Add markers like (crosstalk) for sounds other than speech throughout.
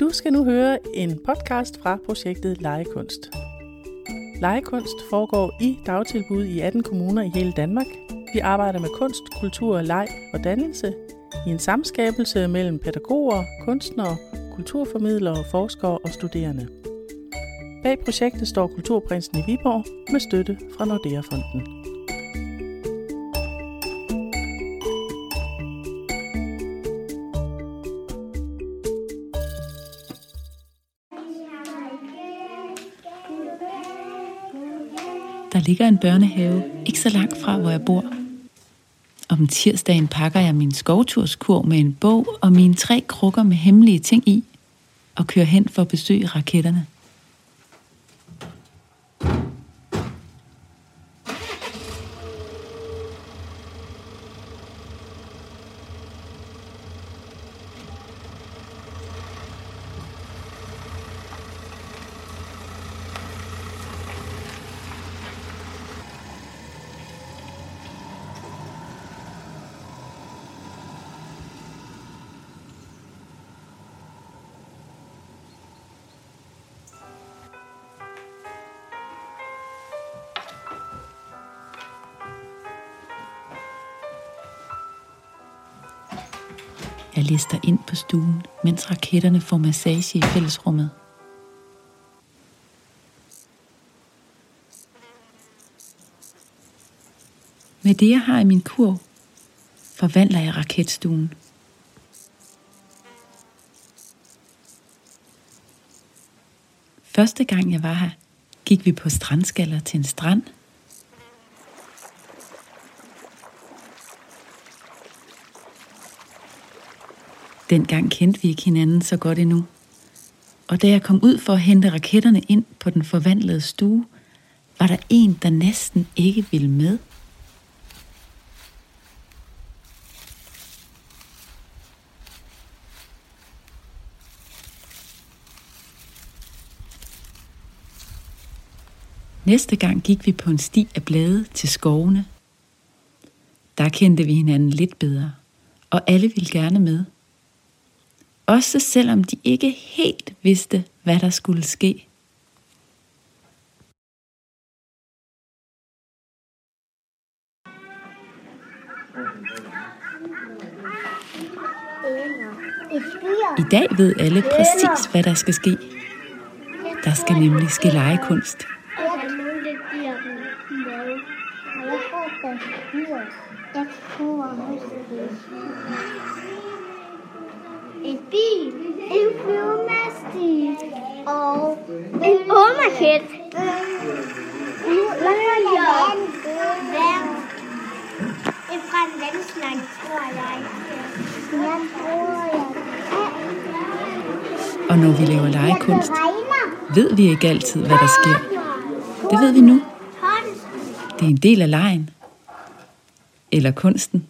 Du skal nu høre en podcast fra projektet Legekunst. Legekunst foregår i dagtilbud i 18 kommuner i hele Danmark. Vi arbejder med kunst, kultur, leg og dannelse i en samskabelse mellem pædagoger, kunstnere, kulturformidlere, forskere og studerende. Bag projektet står Kulturprinsen i Viborg med støtte fra Nordea-fonden. Der ligger en børnehave ikke så langt fra, hvor jeg bor. Om tirsdagen pakker jeg min skovturskur med en bog og mine tre krukker med hemmelige ting i og kører hen for at besøge raketterne. Jeg lister ind på stuen, mens raketterne får massage i fællesrummet. Med det, jeg har i min kur, forvandler jeg raketstuen. Første gang jeg var her, gik vi på strandskaller til en strand – Dengang kendte vi ikke hinanden så godt endnu. Og da jeg kom ud for at hente raketterne ind på den forvandlede stue, var der en, der næsten ikke ville med. Næste gang gik vi på en sti af blade til skovene. Der kendte vi hinanden lidt bedre, og alle ville gerne med – også selvom de ikke helt vidste, hvad der skulle ske. I dag ved alle præcis, hvad der skal ske. Der skal nemlig ske legekunst. Jeg tror, en bil, en flyvemaskine og en rumraket. Nu leger jeg vand. En fra en vandslang, tror jeg. Jeg tror, jeg Og når vi laver legekunst, ved vi ikke altid, hvad der sker. Det ved vi nu. Det er en del af lejen. Eller kunsten.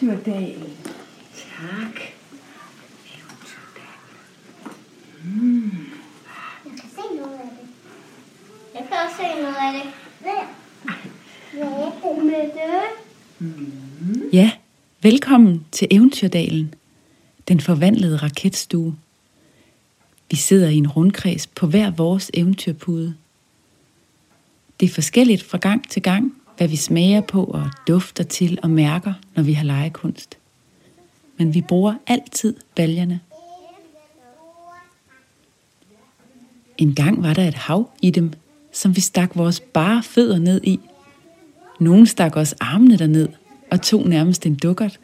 Til Eventyrdalen. Tak. Mm. Jeg kan se noget af det. Jeg kan også se noget af det. Der. Med det. Mm. Ja, velkommen til Eventyrdalen. Den forvandlede raketstue. Vi sidder i en rundkreds på hver vores eventyrpude. Det er forskelligt fra gang til gang, hvad vi smager på og dufter til og mærker, når vi har legekunst. Men vi bruger altid baljerne. En gang var der et hav i dem, som vi stak vores bare fødder ned i. Nogle stak os armene derned og tog nærmest en dukkert,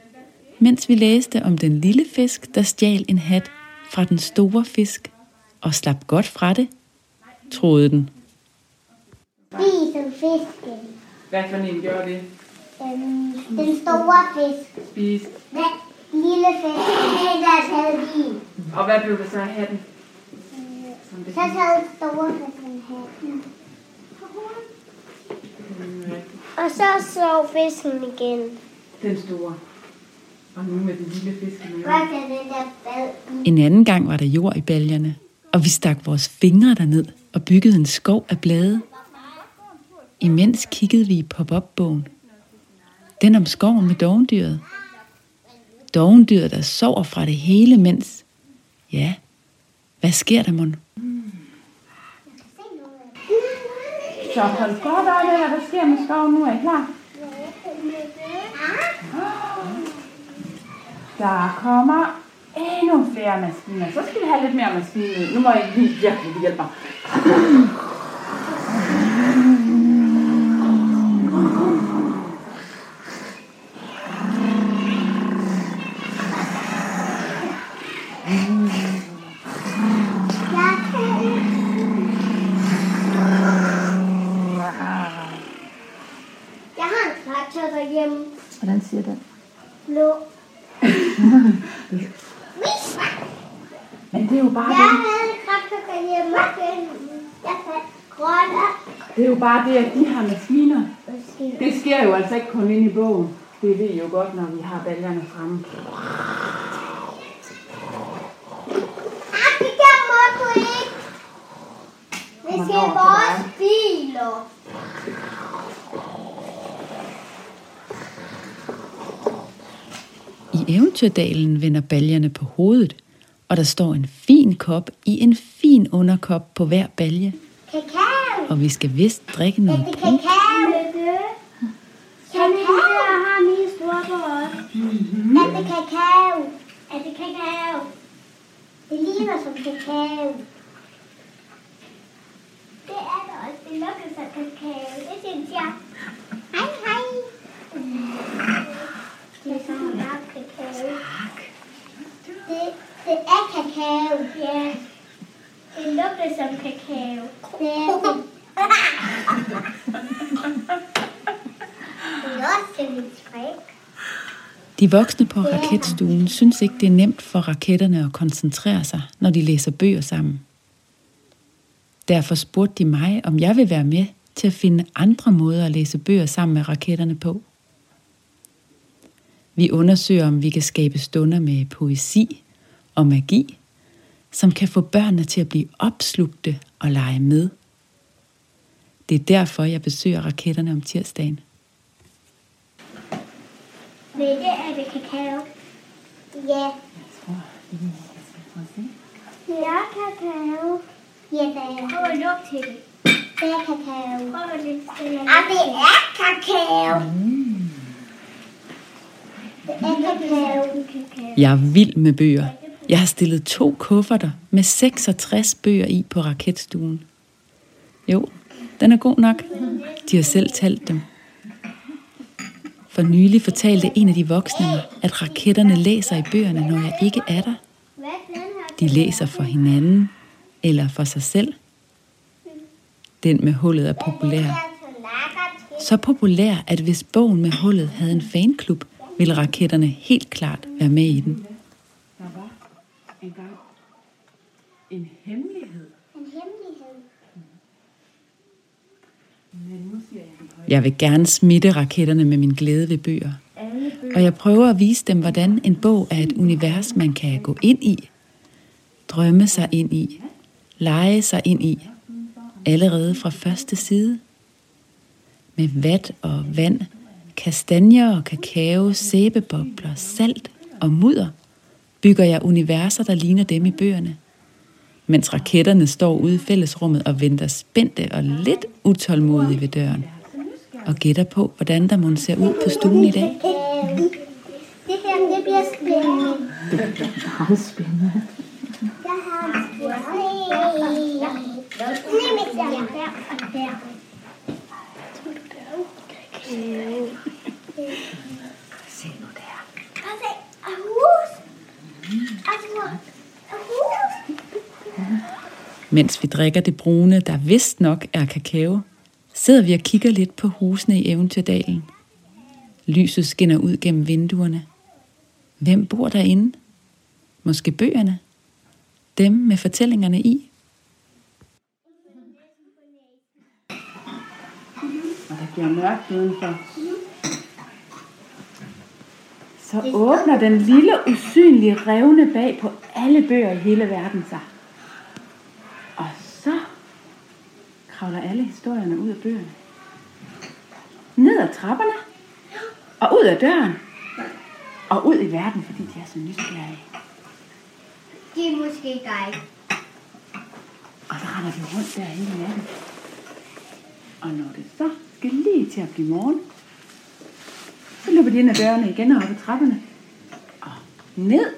mens vi læste om den lille fisk, der stjal en hat fra den store fisk og slap godt fra det, troede den. Spise fisken. Hvad for en gør det? Øhm, den store fisk. Spis. Den lille fisk. Den der taget i. Og hvad blev der så af hatten? Så taget den store fisken hatten. Og så så fisken igen. Den store. Og nu med det lille er den der bad. En anden gang var der jord i baljerne, og vi stak vores fingre derned og byggede en skov af blade. Imens kiggede vi i pop-up-bogen. Den om skoven med dovendyret. Dovendyret, der sover fra det hele, mens... Ja, hvad sker der, mon? Så hold godt øje med, hvad der sker med skoven nu. Er I klar? Der kommer endnu flere maskiner. Så skal vi have lidt mere maskiner. Nu må jeg lige virkelig hjælpe mig. Jeg har en traktor derhjemme. Hvordan siger den? Blå. (laughs) Men det er jo bare Jeg det. havde en traktor derhjemme. Jeg fandt grønne. Det er jo bare det, at de her maskiner, det sker jo altså ikke kun inde i bogen. Det ved I jo godt, når vi har baljerne fremme. Ah, det der må du ikke. Det skal vores biler. Eventyrdalen vender baljerne på hovedet, og der står en fin kop i en fin underkop på hver balje, Kakao. og vi skal vist drikke noget det brun. os? Er det kakao? Er det kakao? Det ligner som kakao. Det er det også. Det lugter som kakao. Det synes jeg. Hej, hej. Det er sådan en varm kakao. Det, det er kakao. Ja. Det lugter som kakao. Det er det. Det er også lidt fræk. De voksne på raketstuen synes ikke, det er nemt for raketterne at koncentrere sig, når de læser bøger sammen. Derfor spurgte de mig, om jeg vil være med til at finde andre måder at læse bøger sammen med raketterne på. Vi undersøger, om vi kan skabe stunder med poesi og magi, som kan få børnene til at blive opslugte og lege med. Det er derfor, jeg besøger raketterne om tirsdagen. Ved det, er det kakao? Ja. Det er kakao. Ja, det er. Prøv at lugte til det. Det er kakao. Prøv at stille. Ah, det er kakao. Det er kakao. Jeg er vild med bøger. Jeg har stillet to kufferter med 66 bøger i på raketstuen. Jo, den er god nok. De har selv talt dem. For nylig fortalte en af de voksne mig, at raketterne læser i bøgerne, når jeg ikke er der. De læser for hinanden eller for sig selv. Den med hullet er populær. Så populær, at hvis bogen med hullet havde en fanklub, ville raketterne helt klart være med i den. Der var engang en hemmelighed. En hemmelighed. Men nu siger jeg vil gerne smitte raketterne med min glæde ved bøger. Og jeg prøver at vise dem, hvordan en bog er et univers, man kan gå ind i, drømme sig ind i, lege sig ind i, allerede fra første side. Med vat og vand, kastanjer og kakao, sæbebobler, salt og mudder, bygger jeg universer, der ligner dem i bøgerne. Mens raketterne står ude i fællesrummet og venter spændte og lidt utålmodige ved døren. Og gætter på, hvordan der må se ud på stuen i dag. Det her, det bliver spændende. Meget spændende. Jeg har. Se nu der. Mens vi drikker det brune, der vist nok er kakao, sidder vi og kigger lidt på husene i Eventyrdalen. Lyset skinner ud gennem vinduerne. Hvem bor derinde? Måske bøgerne? Dem med fortællingerne i? Og der bliver mørkt udenfor. Så så åbner den lille usynlige revne bag på alle bøger i hele verden sig. Og så kravler alle historierne ud af bøgerne. Ned ad trapperne, og ud af døren, og ud i verden, fordi de er så nysgerrige. Det er måske dig. Og så render de rundt der hele natten. Og når det så skal lige til at blive morgen, så løber de ind ad dørene igen og op ad trapperne. Og ned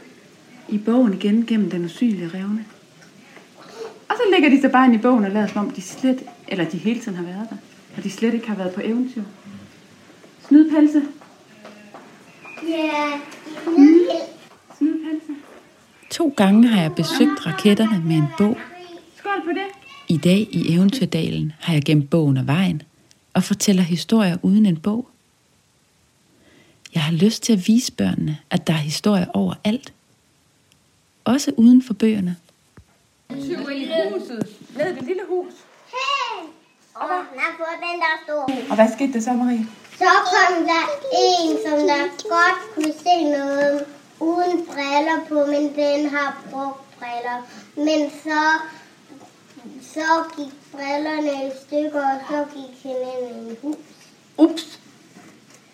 i bogen igen gennem den usynlige revne. Så lægger de sig bare ind i bogen og lader som om de slet, eller de hele tiden har været der. Og de slet ikke har været på eventyr. Snydpelse, Ja, snydpelse. To gange har jeg besøgt raketterne med en bog. Skål på det. I dag i Eventyrdalen har jeg gemt bogen af vejen og fortæller historier uden en bog. Jeg har lyst til at vise børnene, at der er historier overalt. Også uden for bøgerne. Ind i huset. Ned i det lille hus. Hey! Og han har fået den der store. Og hvad skete der så, Marie? Så kom der en, som der godt kunne se noget uden briller på, men den har brugt briller. Men så, så gik brillerne i stykker, og så gik han ind i et hus. Ups.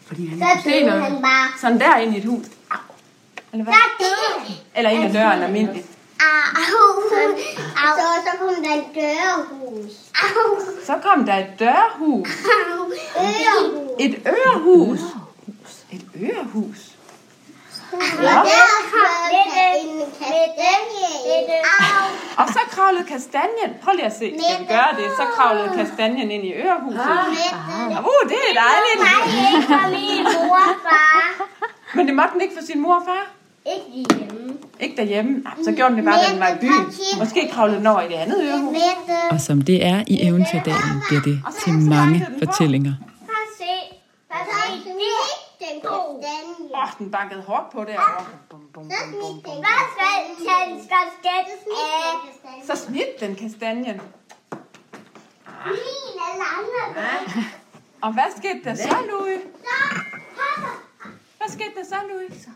Fordi han Så ikke kunne se noget. han bare. Sådan der ind i et hus. Au. Eller hvad? Eller ind ad døren almindeligt. Au. Au. Så, så kom der et dørhus. Au. Så kom der et dørhus. Au. Ørehus. Et ørehus. Et ørehus. Ja. Der en. Og så kravlede kastanjen. Prøv lige at se. Skal vi gøre det? Så kravlede kastanjen ind i ørehuset. Uh, det er dejligt. Nej, ikke fra min mor og far. Men det måtte den ikke for sin mor og far. Ikke hjemme. Ikke derhjemme. Nej, så gjorde den det bare, da den var i byen. Måske kravlede den over i det andet ørehus. Og som det er i Eventyrdalen, bliver det til mange fortællinger. Er. Åh, oh, den bankede hårdt på derovre. Bum, bum, bum, bum, bum. Hvad skal den af? Så smidt den kastanjen. Min eller andre. Og hvad skete der så, Louis? Så. Hvad skete der så, Louis?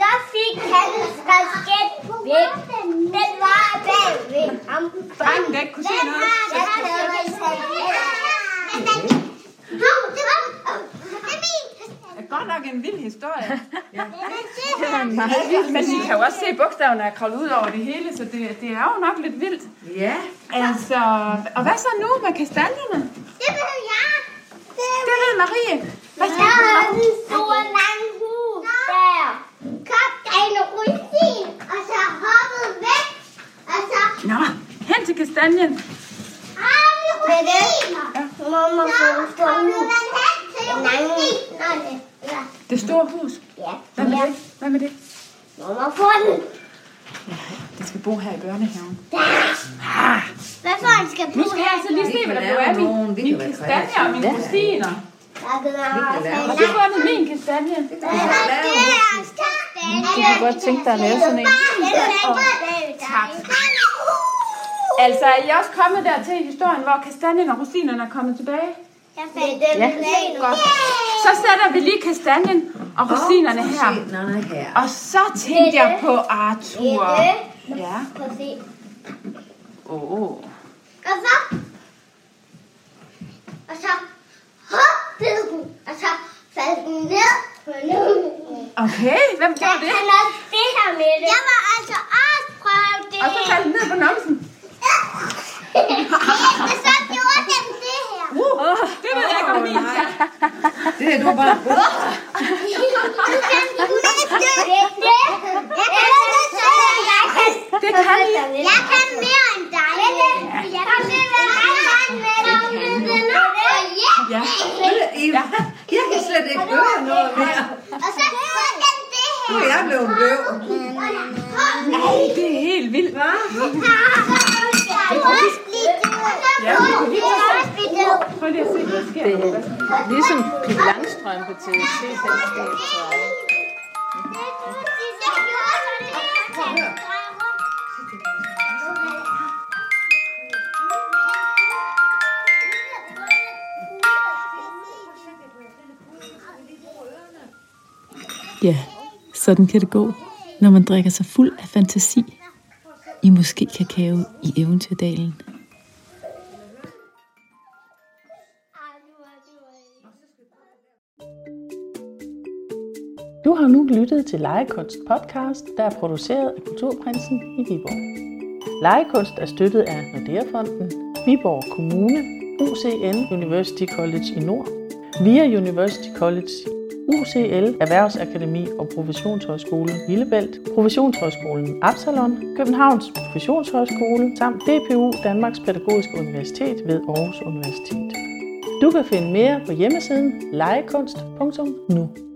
Så fik han kasket væk. Den var bagved ham. Drengen, der ikke kunne se noget. har der Men den... Hov, det var... Det er min Det er godt nok en vild historie. Den er det. Men I kan jo også se, bogstaverne er kravlet ud over det hele, så det, det er jo nok lidt vildt. Ja. Altså, og hvad så nu med kastanjerne? Det ved jeg. Det ved Marie. Hvad skal Jeg du har så? en stor lang Kom der en rutin, og så hoppede væk. Og så Nå, hen til kastanjen. har vi rutiner. Mamma får en stor hus. Nej, ja. Det store hus. Ja. Hvad med det? Hvad med det? Mamma får den. Det skal bo her i børnehaven. Hvad for en skal Nu bo skal jeg altså lige se, hvad der nu er lave nogen. min, min kan være kastanje og mine rosiner. Har du fundet min kastanje? Jeg kunne godt tænke dig at lave sådan en. Tak. Altså, er I også kommet der til i historien, hvor kastanjen og rosinerne er kommet tilbage? Ja, Godt. Så sætter vi lige kastanjen og rosinerne her. Og så tænkte jeg på Arthur. Ja. Åh. Oh. Og så... Og så hoppede den, og så faldt den ned. Okay, hvem Jeg gjorde det? kan også det her med det. Jeg var altså også prøve det. Og så faldt den ned på numsen. Men så gjorde den det her. Uh, det ved jeg ikke, om min. Det er du bare. Du kan miste det. Jeg kan jeg. Jeg kan mere end dig. Jeg kan det være med dig. Ja. Ja. Jeg kan slet ikke gøre noget mere. Og så Nu er jeg blevet døv. Ej, det er helt vildt. Hva? Ja, Prøv lige at se, hvad der sker. Hvad- Ligesom Pippi Langstrøm på TV3, den sådan kan det gå, når man drikker sig fuld af fantasi i måske kakao i Eventyrdalen. Du har nu lyttet til Legekunst podcast, der er produceret af Kulturprinsen i Viborg. Legekunst er støttet af Nordea-fonden, Viborg Kommune, UCN University College i Nord, VIA University College, UCL Erhvervsakademi og Professionshøjskolen Lillebælt, Professionshøjskolen Absalon, Københavns Professionshøjskole samt DPU Danmarks Pædagogiske Universitet ved Aarhus Universitet. Du kan finde mere på hjemmesiden legekunst.nu.